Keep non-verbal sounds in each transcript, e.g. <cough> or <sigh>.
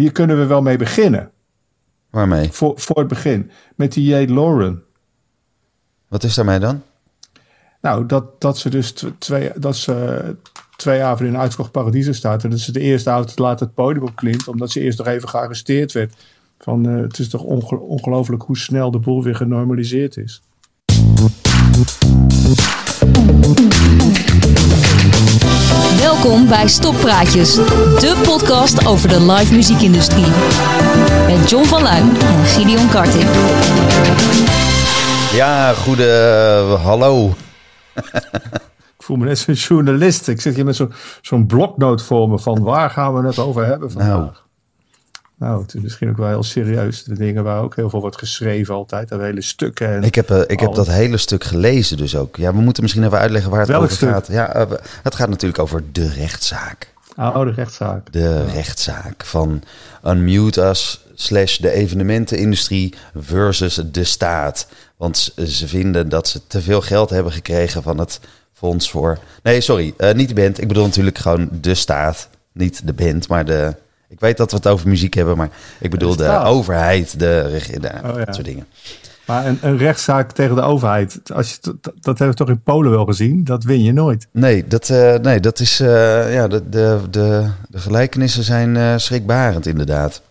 hier kunnen we wel mee beginnen. Waarmee? Voor, voor het begin. Met die J. Lauren. Wat is daarmee dan? Nou, dat, dat ze dus tw- twee, dat ze twee avonden in een uitverkocht paradiso staat. En dat ze de eerste avond later het podium opklimt. Omdat ze eerst nog even gearresteerd werd. Van, eh, het is toch onge- ongelooflijk hoe snel de boel weer genormaliseerd is. Welkom bij Stoppraatjes, de podcast over de live muziekindustrie. Met John van Luijn en Gideon Karting. Ja, goede hallo. <laughs> Ik voel me net zo'n journalist. Ik zit hier met zo'n zo'n bloknoot voor me van waar gaan we het over hebben vandaag. Nou. Nou, het is misschien ook wel heel serieus. De dingen waar ook heel veel wordt geschreven altijd. Dat hele stukken. En Ik heb, eh, ik heb dat hele stuk gelezen dus ook. Ja, we moeten misschien even uitleggen waar het Welk over stuk? gaat. Ja, eh, het gaat natuurlijk over de rechtszaak. oude rechtszaak. De rechtszaak van Unmute Us slash de evenementenindustrie versus de staat. Want ze vinden dat ze te veel geld hebben gekregen van het fonds voor... Nee, sorry, eh, niet de band. Ik bedoel natuurlijk gewoon de staat. Niet de band, maar de... Ik weet dat we het over muziek hebben, maar ik bedoel de, overheid, de, reg- de Oh, ja. dat soort dingen. Maar een, een rechtszaak tegen de overheid. Als je, dat, dat hebben we toch in Polen wel gezien. Dat win je nooit. Nee, dat, eh, nee, dat is... eh, ja, de, de, de, de gelijkenissen zijn eh, schrikbarend inderdaad.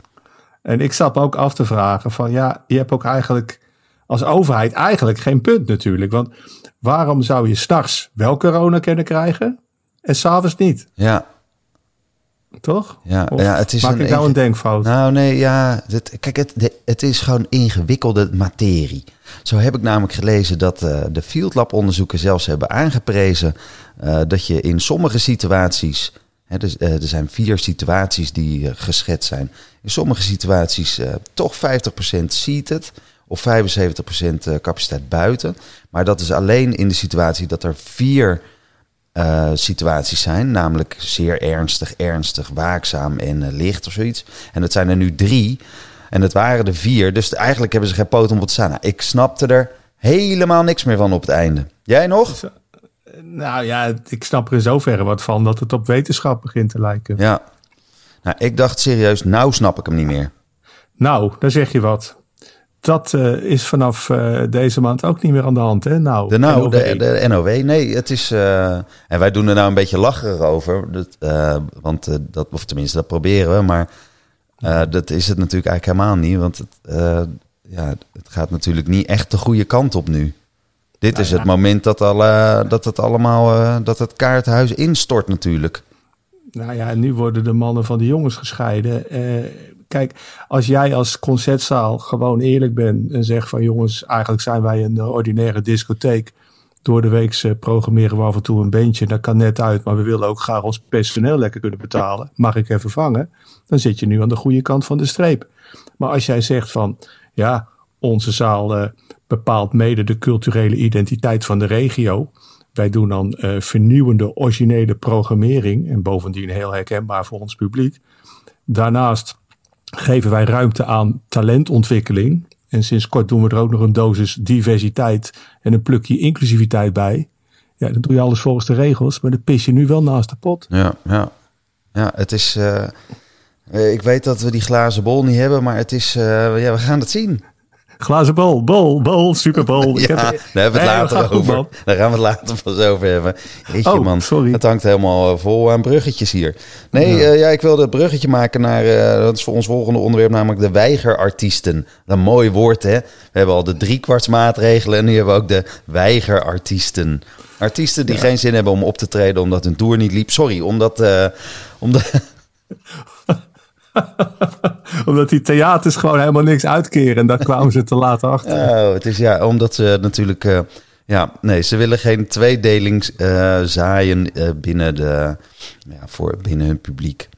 En ik zat me ook af te vragen van ja, je hebt ook eigenlijk als overheid eigenlijk geen punt natuurlijk. Want waarom zou je s'nachts wel corona kunnen krijgen en s'avonds niet? Ja, Toch? Ja, Of ja, het is maak een ik nou een inge- denkfout? Nou, nee, ja. Het, kijk, het, de- het is gewoon ingewikkelde materie. Zo heb ik namelijk gelezen dat eh, de Field Lab onderzoeken zelfs hebben aangeprezen eh, dat je in sommige situaties, hè, dus, eh, er zijn vier situaties die geschetst zijn, in sommige situaties toch 50% seated of 75% eh, capaciteit buiten. Maar dat is alleen in de situatie dat er vier eh, situaties zijn. Namelijk zeer ernstig, ernstig, waakzaam en eh, licht of zoiets. En dat zijn er nu drie. En het waren er vier. Dus eigenlijk hebben ze geen poot om te staan. Nou, ik snapte er helemaal niks meer van op het einde. Jij nog? Nou ja, ik snap er in zoverre wat van dat het op wetenschap begint te lijken. Ja. Nou, ik dacht serieus, nou snap ik hem niet meer. Nou, daar zeg je wat. Dat eh, is vanaf eh, deze maand ook niet meer aan de hand, hè? Nou, De, nou, NOW. de, de NOW, nee, het is... eh, en wij doen er nou een beetje lacherig over. Dat, want dat, of tenminste, dat proberen we. Maar dat is het natuurlijk eigenlijk helemaal niet. Want het, ja, het gaat natuurlijk niet echt de goede kant op nu. Dit Nou is het moment dat, alle, dat het allemaal... dat het kaartenhuis instort natuurlijk. Nou ja, en nu worden de mannen van de jongens gescheiden. Kijk, als jij als concertzaal gewoon eerlijk bent en zegt van jongens, eigenlijk zijn wij een eh, ordinaire discotheek. Door de week eh, programmeren we af en toe een bandje. Dat kan net uit, maar we willen ook graag ons personeel lekker kunnen betalen. Mag ik even vangen? Dan zit je nu aan de goede kant van de streep. Maar als jij zegt van ja, onze zaal eh, bepaalt mede de culturele identiteit van de regio. Wij doen dan vernieuwende, originele programmering. En bovendien heel herkenbaar voor ons publiek. Daarnaast geven wij ruimte aan talentontwikkeling. En sinds kort doen we er ook nog een dosis diversiteit en een plukje inclusiviteit bij. Ja, dan doe je alles volgens de regels, maar dan pis je nu wel naast de pot. Ja, ja. Ja, het is... eh, ik weet dat we die glazen bol niet hebben, maar het is... eh, ja, we gaan het zien. Glazen bol, bol, bol, superbol. <laughs> Ik Ja, heb- daar hebben we het later over. Daar gaan we het later pas over hebben. Jeetje Oh, man, sorry. het hangt helemaal eh, vol aan bruggetjes hier. Nee, ja, ja ik wilde het bruggetje maken naar, eh, dat is voor ons volgende onderwerp, namelijk de weigerartiesten. Een mooi woord hè. We hebben al de driekwartsmaatregelen en nu hebben we ook de weigerartiesten. Artiesten die geen zin hebben om op te treden omdat hun tour niet liep. Sorry, omdat... eh, omdat <laughs> <laughs> Omdat die theaters gewoon helemaal niks uitkeren. En daar kwamen ze te laat achter. Oh, het is ja, omdat ze natuurlijk. eh, ja, nee, ze willen geen tweedeling eh, zaaien eh, binnen, de, ja, voor, binnen hun publiek.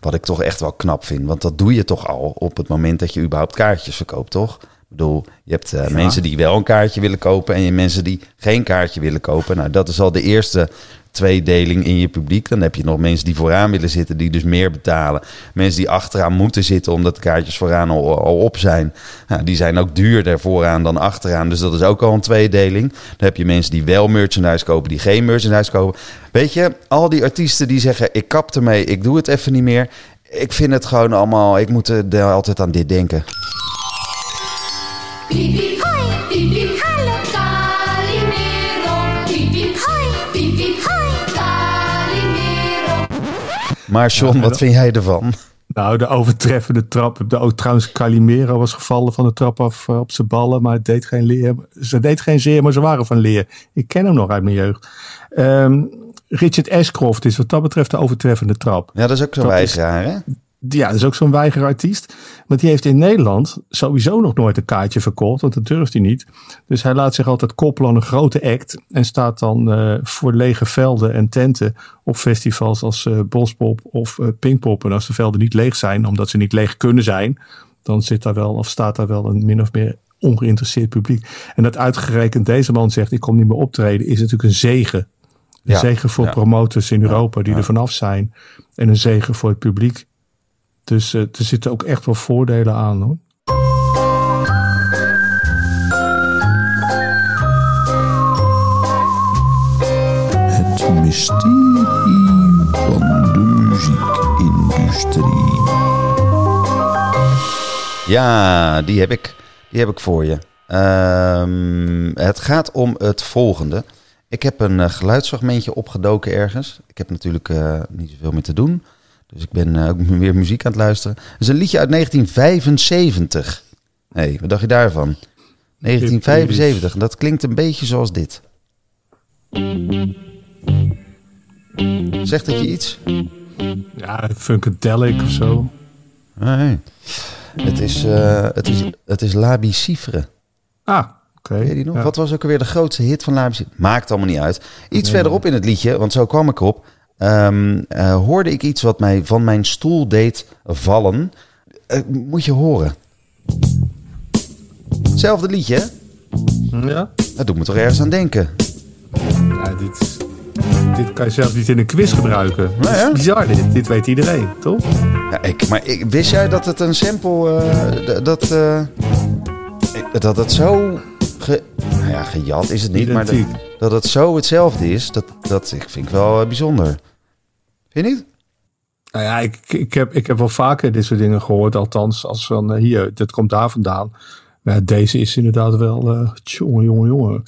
Wat ik toch echt wel knap vind. Want dat doe je toch al op het moment dat je überhaupt kaartjes verkoopt, toch? Ik bedoel, je hebt eh, mensen die wel een kaartje willen kopen en je mensen die geen kaartje willen kopen. Nou, dat is al de eerste tweedeling in je publiek. Dan heb je nog mensen die vooraan willen zitten, die dus meer betalen. Mensen die achteraan moeten zitten, omdat de kaartjes vooraan al, al op zijn. Nou, die zijn ook duurder vooraan dan achteraan. Dus dat is ook al een tweedeling. Dan heb je mensen die wel merchandise kopen, die geen merchandise kopen. Weet je, al die artiesten die zeggen, ik kap ermee, ik doe het even niet meer. Ik vind het gewoon allemaal... Ik moet er altijd aan dit denken. Piep, piep, hoi, piep, piep, hallo, Calimero. Piep, piep, hoi, piep, piep, hoi, Calimero. Maar John, wat vind jij ervan? Nou, de overtreffende trap. De, ook trouwens, Calimero was gevallen van de trap af eh, op zijn ballen. Maar het deed geen leer. Ze deed geen zeer, maar ze waren van leer. Ik ken hem nog uit mijn jeugd. Ehm, Richard Ashcroft is wat dat betreft de overtreffende trap. Ja, dat is ook zo'n is- weigeraar, hè? Ja, dat is ook zo'n weigerartiest. Maar die heeft in Nederland sowieso nog nooit een kaartje verkocht. Want dat durft hij niet. Dus hij laat zich altijd koppelen aan een grote act. En staat dan eh, voor lege velden en tenten op festivals als eh, Bospop of eh, Pinkpop. En als de velden niet leeg zijn, omdat ze niet leeg kunnen zijn. Dan zit daar wel of staat daar wel een min of meer ongeïnteresseerd publiek. En dat uitgerekend deze man zegt ik kom niet meer optreden. Is natuurlijk een zegen. Een Ja, zegen voor ja. promotors in Europa die ja. er vanaf zijn. En een zegen voor het publiek. Dus eh, er zitten ook echt wel voordelen aan hoor. Het mysterie van de muziekindustrie. Ja, die heb ik. Die heb ik voor je. Ehm, het gaat om het volgende. Ik heb een eh, geluidsfragmentje opgedoken ergens. Ik heb natuurlijk eh, niet zoveel meer te doen. Dus ik ben eh, ook <laughs> weer muziek aan het luisteren. Het is een liedje uit 1975. Hé, hey, wat dacht je daarvan? 1975. En dat klinkt een beetje zoals dit. Zegt het je iets? Ja, Funkadelic of zo. Nee. Het is, eh, het is, het is La Bicifre. Ah, oké. Weet je die nog? Ja. Wat was ook alweer de grootste hit van La Bicifre? Maakt allemaal niet uit. Iets verderop in het liedje, want zo kwam ik op, ehm, eh, hoorde ik iets wat mij van mijn stoel deed vallen. Eh, moet je horen. Hetzelfde liedje, hè? Ja? Dat doet me toch ergens aan denken. ja dit, dit kan je zelf niet in een quiz gebruiken. Hè? is bizar dit. Dit weet iedereen, toch? Ja, ik, maar ik, wist jij dat het een sample, d- dat, dat het zo, ge, nou ja, gejat is het niet, maar dat, dat het zo hetzelfde is, dat, dat ik vind ik wel bijzonder. Vind je niet? Nou ja, ik, ik, heb, ik heb wel vaker dit soort dingen gehoord. Althans, als van eh, hier, dit komt daar vandaan. Maar deze is inderdaad wel, eh jongen, jongen, jongen.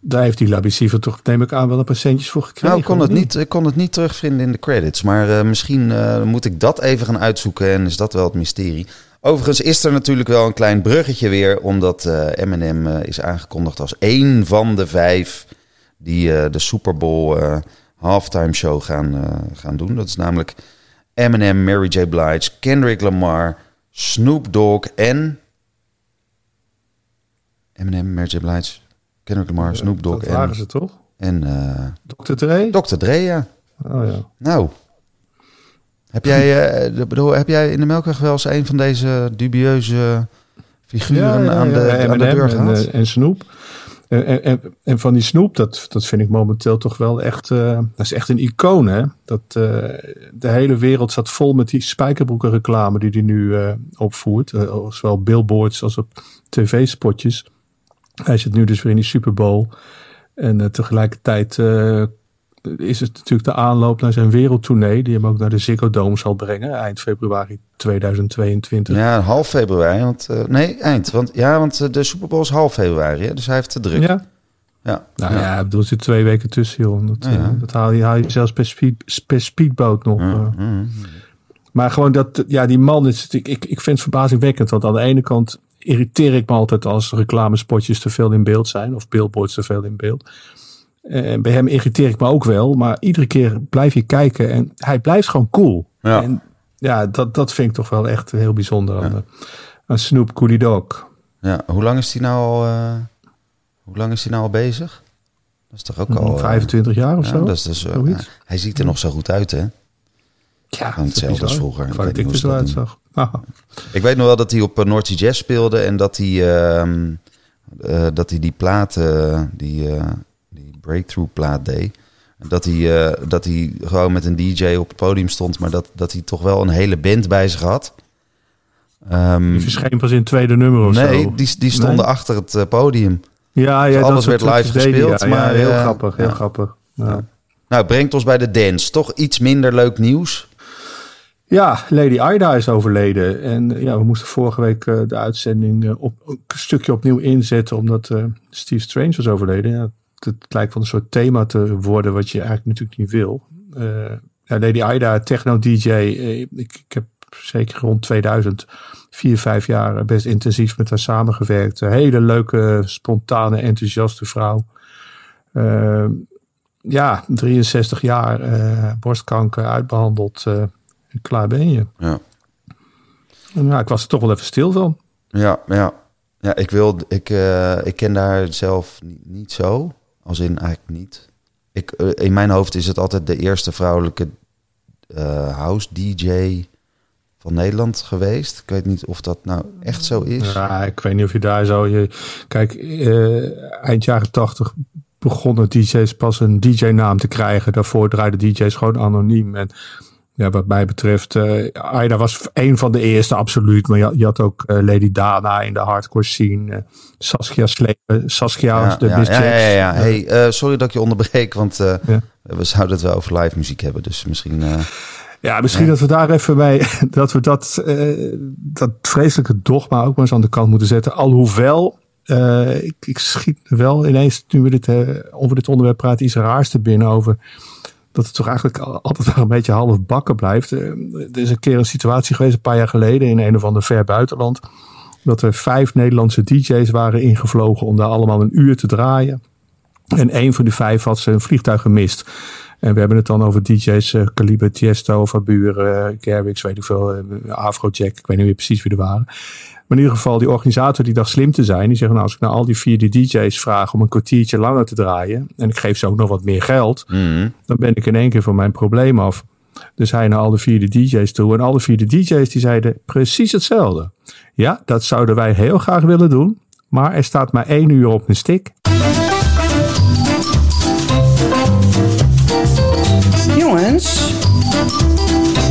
Daar heeft die Labiciver toch, neem ik aan, wel een paar centjes voor gekregen. Nou, ik kon het niet, ik kon het niet terugvinden in de credits. Maar eh, misschien moet ik dat even gaan uitzoeken en is dat wel het mysterie. Overigens is er natuurlijk wel een klein bruggetje weer, omdat Eminem is aangekondigd als één van de vijf die de Super Bowl halftime show gaan, eh, gaan doen. Dat is namelijk Eminem, Mary J. Blige, Kendrick Lamar, Snoop Dogg en... Eminem, Mary J. Blige, Kendrick Lamar, Snoop Dogg Dat waren en, ze toch? en eh, Dr. Dre? Dr. Dre, ja. Oh ja. Nou, heb jij, eh, de- bedoel, heb jij in de Melkweg wel eens een van deze dubieuze figuren aan, de, aan de deur en, gehad? eh, en Snoep. En, van die Snoep, dat, dat vind ik momenteel toch wel echt, eh, dat is echt een icoon hè. Dat, eh, de hele wereld staat vol met die spijkerbroeken reclame die hij nu eh, opvoert. Eh, zowel billboards als op tv-spotjes. Hij zit nu dus weer in die Super Bowl. En tegelijkertijd is het natuurlijk de aanloop naar zijn wereldtournee. Die hem ook naar de Ziggo Dome zal brengen. Eind februari 2022. Ja, half februari. Want, eh, nee, eind. Want, ja, want eh, de Super Bowl is half februari. Hè, dus hij heeft te druk. Ja. Ja? Nou ja, ik bedoel, er zit twee weken tussen, joh. Dat, Ja, ja. eh, dat haal, je, haal je zelfs per, speed, per speedboot nog. Maar gewoon dat, ja, die man is, ik, ik, ik vind het verbazingwekkend. Want aan de ene kant irriteer ik me altijd als reclamespotjes te veel in beeld zijn. Of billboards te veel in beeld. En bij hem irriteer ik me ook wel. Maar iedere keer blijf je kijken en hij blijft gewoon cool. Ja. En ja, dat, dat vind ik toch wel echt heel bijzonder aan, de- aan Snoop Coolie Dog. Ja, Hoe lang is hij nou al, eh, hoe lang is hij nou al bezig? Dat is toch ook al... eh, 25 jaar of ja, zo? dat is dus, eh, ja, hij ziet er nog zo goed uit, hè? Ja, hetzelfde als vroeger. Ik Ik weet niet hoe ze dat. Aha. Ik weet nog wel dat hij op eh, North Sea Jazz speelde en dat hij, ehm, eh, dat hij die plaat, eh, die, eh, die breakthrough plaat deed. Dat hij, eh, dat hij gewoon met een DJ op het podium stond, maar dat, dat hij toch wel een hele band bij zich had. Ehm, Die verscheen pas in het tweede nummer of nee, zo. die, die stonden Nee? achter het eh, podium. Ja, ja, alles dat werd live gespeeld, ja. maar, Ja, heel eh, grappig, heel ja. grappig. Nou, brengt ons bij de dance. Toch iets minder leuk nieuws. Ja, Lady Ida is overleden. En ja, we moesten vorige week de uitzending op, een stukje opnieuw inzetten, omdat Steve Strange was overleden. Ja, het, lijkt wel een soort thema te worden, wat je eigenlijk natuurlijk niet wil. Eh, ja, Lady Ida, techno-dj. eh, ik, ik heb zeker rond 2000, vier, vijf jaar best intensief met haar samengewerkt. Een hele leuke, spontane, enthousiaste vrouw. Eh, ja, 63 jaar, borstkanker, uitbehandeld. eh, en klaar ben je. Ja. En ja, ik was er toch wel even stil van. Ja, ja. ja ik, wil, ik, ik ken haar zelf niet, niet zo. Als in eigenlijk niet. Ik, eh, in mijn hoofd is het altijd de eerste vrouwelijke eh, house DJ van Nederland geweest. Ik weet niet of dat nou echt zo is. Ja, ik weet niet of je daar zo... Je, kijk, eh, eind jaren tachtig begonnen DJ's pas een DJ-naam te krijgen. Daarvoor draaiden DJ's gewoon anoniem. En ja, wat mij betreft, eh Aida was een van de eerste, absoluut. Maar je, je had ook eh, Lady Dana in de hardcore scene. eh, Saskia Slepen, Saskia, Ja, de ja, ja, ja, ja. Hey, sorry dat ik je onderbreek, want we zouden het wel over live muziek hebben. Dus misschien... Ja, misschien dat we daar even bij, <laughs> dat we dat, dat vreselijke dogma ook maar eens aan de kant moeten zetten. Alhoewel, ik, ik schiet wel ineens, nu we dit, over dit onderwerp praten, iets raars te binnen over dat het toch eigenlijk al- altijd nog een beetje half bakken blijft. Eh, er is een keer een situatie geweest, een paar jaar geleden, in een of ander ver buitenland, dat er vijf Nederlandse DJ's waren ingevlogen om daar allemaal een uur te draaien. En één van die vijf had zijn vliegtuig gemist. En we hebben het dan over DJ's, eh Calibre, Tiesto, Faburen, uh, Garrix, weet ik veel, eh, Afrojack, ik weet niet meer precies wie er waren. Maar in ieder geval, die organisator die dacht slim te zijn, die zegt nou, als ik nou al die vier die DJ's vraag om een kwartiertje langer te draaien, en ik geef ze ook nog wat meer geld, mhm. dan ben ik in één keer van mijn probleem af. Dus hij naar alle vier de DJ's toe. En alle vier de DJ's die zeiden precies hetzelfde. Ja, dat zouden wij heel graag willen doen. Maar er staat maar één uur op een stick.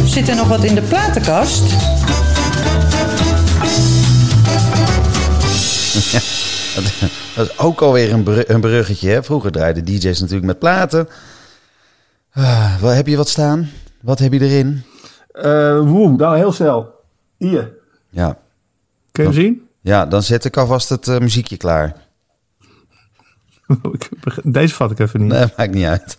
Zit er nog wat in de platenkast? <laughs> Dat is ook alweer een, bru- een bruggetje. Hè? Vroeger draaiden DJ's natuurlijk met platen. Ah, wel, heb je wat staan? Wat heb je erin? Eh woe, nou heel snel. Hier, Ja, kun je hem zien? ja dan zet ik alvast het eh, muziekje klaar. <laughs> Deze vat ik even niet. Nee, maakt niet uit.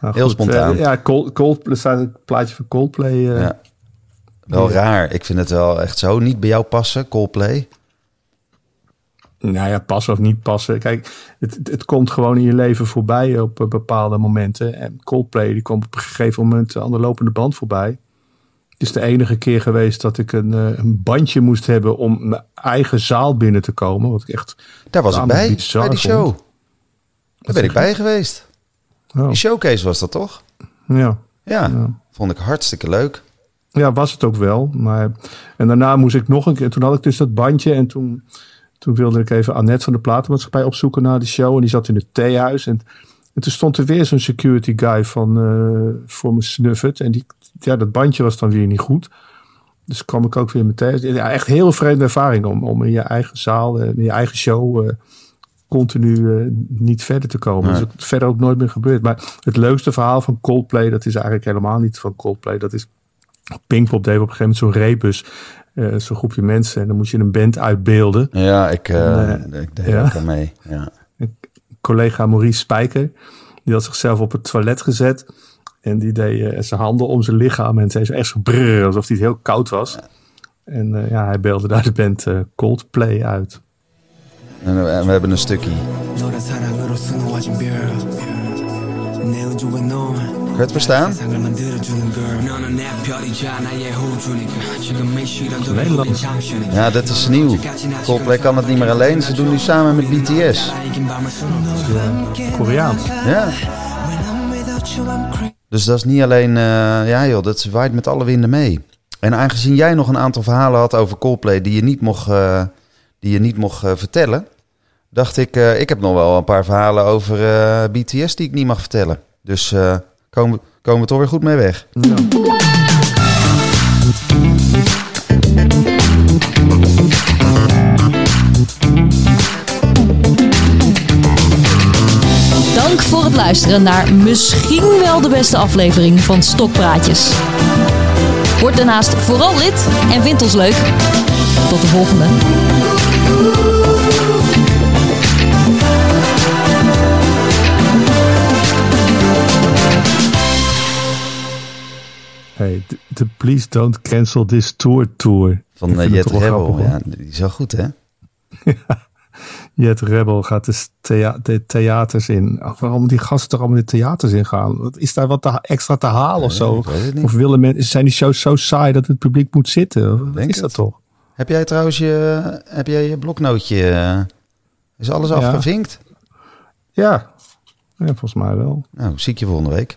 Heel spontaan. eh, ja, Cold, Cold, er staat een plaatje van Coldplay. eh, Ja. Wel raar. Ik vind het wel echt zo niet bij jou passen, Coldplay. Nou ja, passen of niet passen. Kijk, het, het, komt gewoon in je leven voorbij op eh, bepaalde momenten. En Coldplay die komt op een gegeven moment aan de lopende band voorbij. Het is de enige keer geweest dat ik een, een bandje moest hebben om mijn eigen zaal binnen te komen. Wat ik echt. Daar was ik bij, bij die show. vond. Daar ben ik bij geweest. Oh, Die showcase was dat toch? ja. Ja, Ja. vond ik hartstikke leuk. Ja, was het ook wel. Maar, en daarna moest ik nog een keer. Toen had ik dus dat bandje. En toen, toen wilde ik even Annette van de Platenmaatschappij opzoeken naar de show. En die zat in het theehuis. En, en toen stond er weer zo'n security guy van, eh, voor me snuffet. En die, ja, dat bandje was dan weer niet goed. Dus kwam ik ook weer theehuis. Ja, echt heel vreemde ervaring om, om in je eigen zaal, eh, in je eigen show... eh, continu eh, niet verder te komen. Nee. Is ook verder ook nooit meer gebeurd. Maar het leukste verhaal van Coldplay... dat is eigenlijk helemaal niet van Coldplay. Dat is Pinkpop deed op een gegeven moment zo'n rebus. eh, zo'n groepje mensen. En dan moet je een band uitbeelden. Ja, ik, En, ik deed ja. ook aan mee. Ja. Collega Maurice Spijker. Die had zichzelf op het toilet gezet. En die deed zijn handen om zijn lichaam. En zei zo echt zo brrr, alsof hij heel koud was. En ja, hij beelde daar de band Coldplay uit. Eh, en we hebben een stukje. Kun je het verstaan? Nederland. Ja, dat is nieuw. Coldplay kan het niet meer alleen. Ze doen nu samen met BTS. Eh, Koreaans. Ja. Dus dat is niet alleen... Eh, ja joh, dat waait met alle winden mee. En aangezien jij nog een aantal verhalen had over Coldplay... die je niet mocht die je niet mocht eh, vertellen... dacht ik, eh, ik heb nog wel een paar verhalen over eh, BTS... die ik niet mag vertellen. Dus eh, komen, we- komen we toch weer goed mee weg. Ja. Dank voor het luisteren naar misschien wel de beste aflevering van Stokpraatjes. Word daarnaast vooral lid en vind ons leuk. Tot de volgende. Hey, de, de Please Don't Cancel This Tour Tour. Van uh, Jet Rebel. grappig, Ja, die is wel goed, hè? <laughs> Jet Rebel gaat de, thea- de theaters in. Ach, waarom die gasten toch allemaal de theaters in gaan? Is daar wat te- extra te halen of zo? Of willen mensen, zijn die shows zo saai dat het publiek moet zitten? Wat is het. dat toch? Heb jij trouwens je, heb jij je bloknootje... eh, is alles afgevinkt? Ja. ja, volgens mij wel. Nou, zie ik je volgende week.